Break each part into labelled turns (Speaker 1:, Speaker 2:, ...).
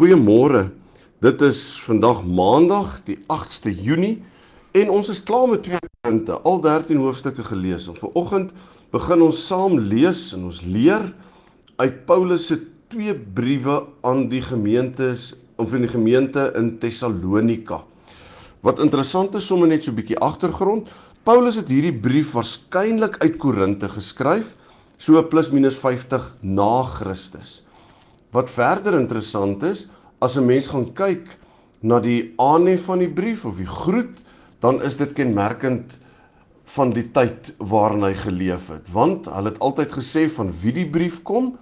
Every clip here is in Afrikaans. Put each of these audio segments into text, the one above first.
Speaker 1: Goeiemôre. Dit is vandag Maandag, die 8ste Junie en ons is klaar met twee punte, al 13 hoofstukke gelees. En vanoggend begin ons saam lees en ons leer uit Paulus se twee briewe aan die gemeentes of in die gemeente in Tessalonika. Wat interessant is sommer net so 'n bietjie agtergrond. Paulus het hierdie brief waarskynlik uit Korinte geskryf, so plus minus 50 na Christus. Wat verder interessant is, as 'n mens gaan kyk na die aanhef van die brief of die groet, dan is dit kenmerkend van die tyd waarin hy geleef het. Want hulle het altyd gesê van wie die brief kom,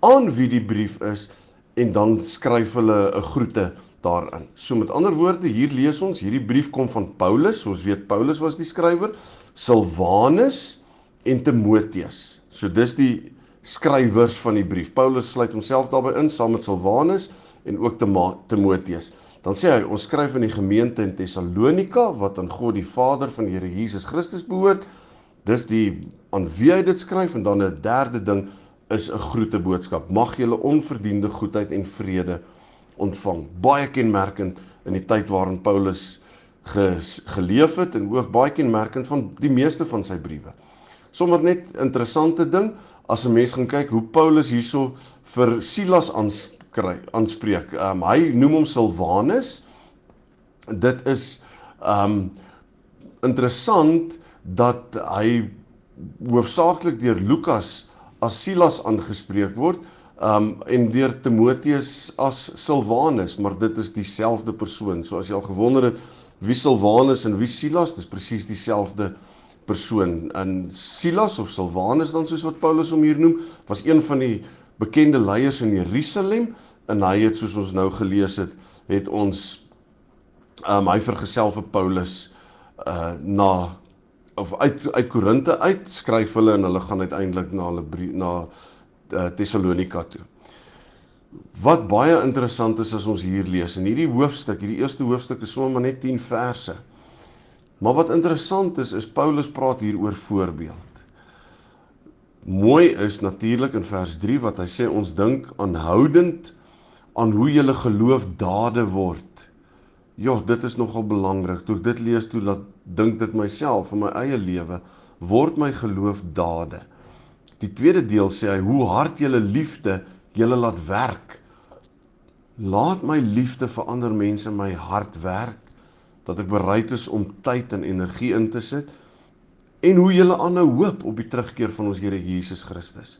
Speaker 1: aan wie die brief is en dan skryf hulle 'n groete daarin. So met ander woorde, hier lees ons, hierdie brief kom van Paulus, ons weet Paulus was die skrywer, Silwanus en Timoteus. So dis die skrywers van die brief. Paulus sluit homself daarbey in saam met Silwanus en ook Timoteus. Dan sê hy ons skryf aan die gemeente in Tessalonika wat aan God die Vader van die Here Jesus Christus behoort. Dis die aan wie hy dit skryf en dan 'n derde ding is 'n groete boodskap. Mag julle onverdiende goedheid en vrede ontvang. Baie kenmerkend in die tyd waarin Paulus ge, geleef het en ook baie kenmerkend van die meeste van sy briewe. Sommige net interessante ding, as 'n mens gaan kyk hoe Paulus hierso vir Silas aanskry aanspreek. Um hy noem hom Silwanus. Dit is um interessant dat hy hoofsaaklik deur Lukas as Silas aangespreek word um en deur Timoteus as Silwanus, maar dit is dieselfde persoon. So as jy al gewonder het wie Silwanus en wie Silas, dis presies dieselfde persoon. In Silas of Silwanus dan soos wat Paulus hom hier noem, was een van die bekende leiers in Jerusalem en hy het soos ons nou gelees het, het ons um hy vergesel vir Paulus uh na of uit uit Korinte uit skryf hulle en hulle gaan uiteindelik na hulle na uh, Tessalonika toe. Wat baie interessant is as ons hier lees in hierdie hoofstuk, hierdie eerste hoofstuk is sommer net 10 verse. Maar wat interessant is, is Paulus praat hier oor voorbeeld. Mooi is natuurlik in vers 3 wat hy sê ons dink aanhoudend aan hoe julle geloof dade word. Ja, dit is nogal belangrik. Toe ek dit lees toe laat dink dit myself in my eie lewe word my geloof dade. Die tweede deel sê hy hoe hard julle liefde julle laat werk. Laat my liefde vir ander mense my hart werk dat ek bereid is om tyd en energie in te sit en hoe jy aanhou hoop op die terugkeer van ons Here Jesus Christus.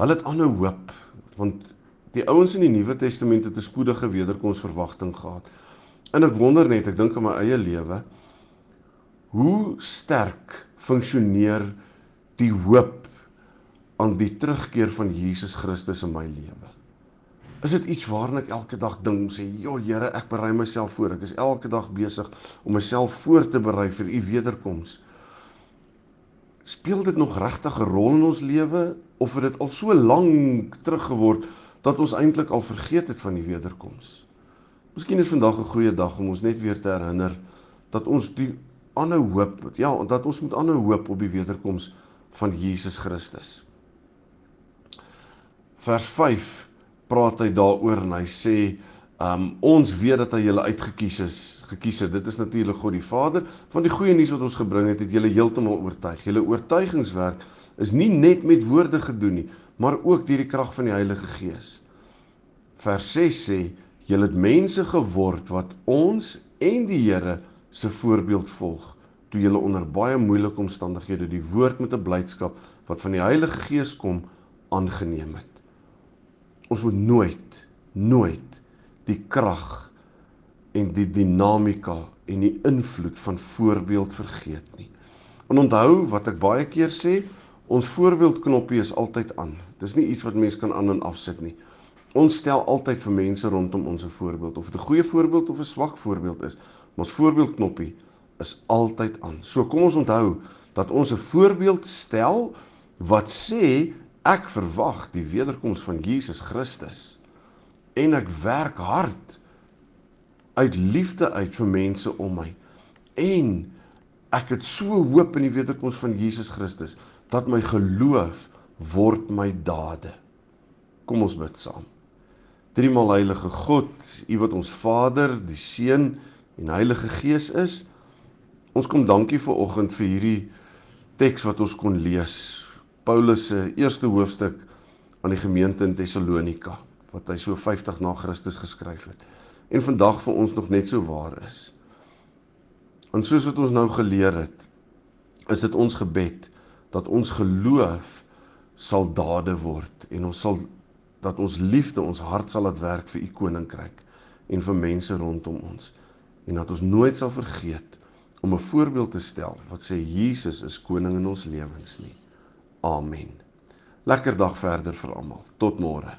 Speaker 1: Hulle het aanhou hoop want die ouens in die Nuwe Testament het 'n spoedige wederkomsverwagting gehad. En ek wonder net, ek dink aan my eie lewe, hoe sterk funksioneer die hoop aan die terugkeer van Jesus Christus in my lewe? Is dit iets waarna ek elke dag dink sê, "Jo Here, ek berei myself voor. Ek is elke dag besig om myself voor te berei vir u wederkoms." Speel dit nog regtig 'n rol in ons lewe of het dit al so lank teruggeword dat ons eintlik al vergeet het van die wederkoms? Miskien is vandag 'n goeie dag om ons net weer te herinner dat ons die aanhou hoop, ja, dat ons moet aanhou hoop op die wederkoms van Jesus Christus. Vers 5 praat hy daaroor en hy sê um ons weet dat hy julle uitgekies is, gekies het. Dit is natuurlik God die Vader. Van die goeie nuus wat ons gebring het, het julle heeltemal oortuig. Julle oortuigingswerk is nie net met woorde gedoen nie, maar ook deur die krag van die Heilige Gees. Vers 6 sê julle het mense geword wat ons en die Here se voorbeeld volg toe julle onder baie moeilike omstandighede die woord met 'n blydskap wat van die Heilige Gees kom aangeneem het ons moet nooit nooit die krag en die dinamika en die invloed van voorbeeld vergeet nie. En onthou wat ek baie keer sê, Ons voorbeeldknoppie is altyd aan. Dis nie iets wat mens kan aan en afsit nie. Ons stel altyd vir mense rondom ons 'n voorbeeld of dit 'n goeie voorbeeld of 'n swak voorbeeld is. Ons voorbeeldknoppie is altyd aan. So kom ons onthou dat ons 'n voorbeeld stel wat sê ek verwag die wederkoms van Jesus Christus en ek werk hard uit liefde uit vir mense om my en ek het so hoop in die wederkoms van Jesus Christus dat my geloof word my dade kom ons bid saam Driemaal heilige God, U wat ons Vader, die Seun en Heilige Gees is. Ons kom dankie vir oggend vir hierdie teks wat ons kon lees. Paulus se eerste hoofstuk aan die gemeente in Tessalonika wat hy so 50 na Christus geskryf het. En vandag vir ons nog net so waar is. En soos wat ons nou geleer het, is dit ons gebed dat ons geloof sal dade word en ons sal dat ons liefde ons hart sal laat werk vir u koninkryk en vir mense rondom ons en dat ons nooit sal vergeet om 'n voorbeeld te stel wat sê Jesus is koning in ons lewens nie. Amen. Lekker dag verder vir almal. Tot môre.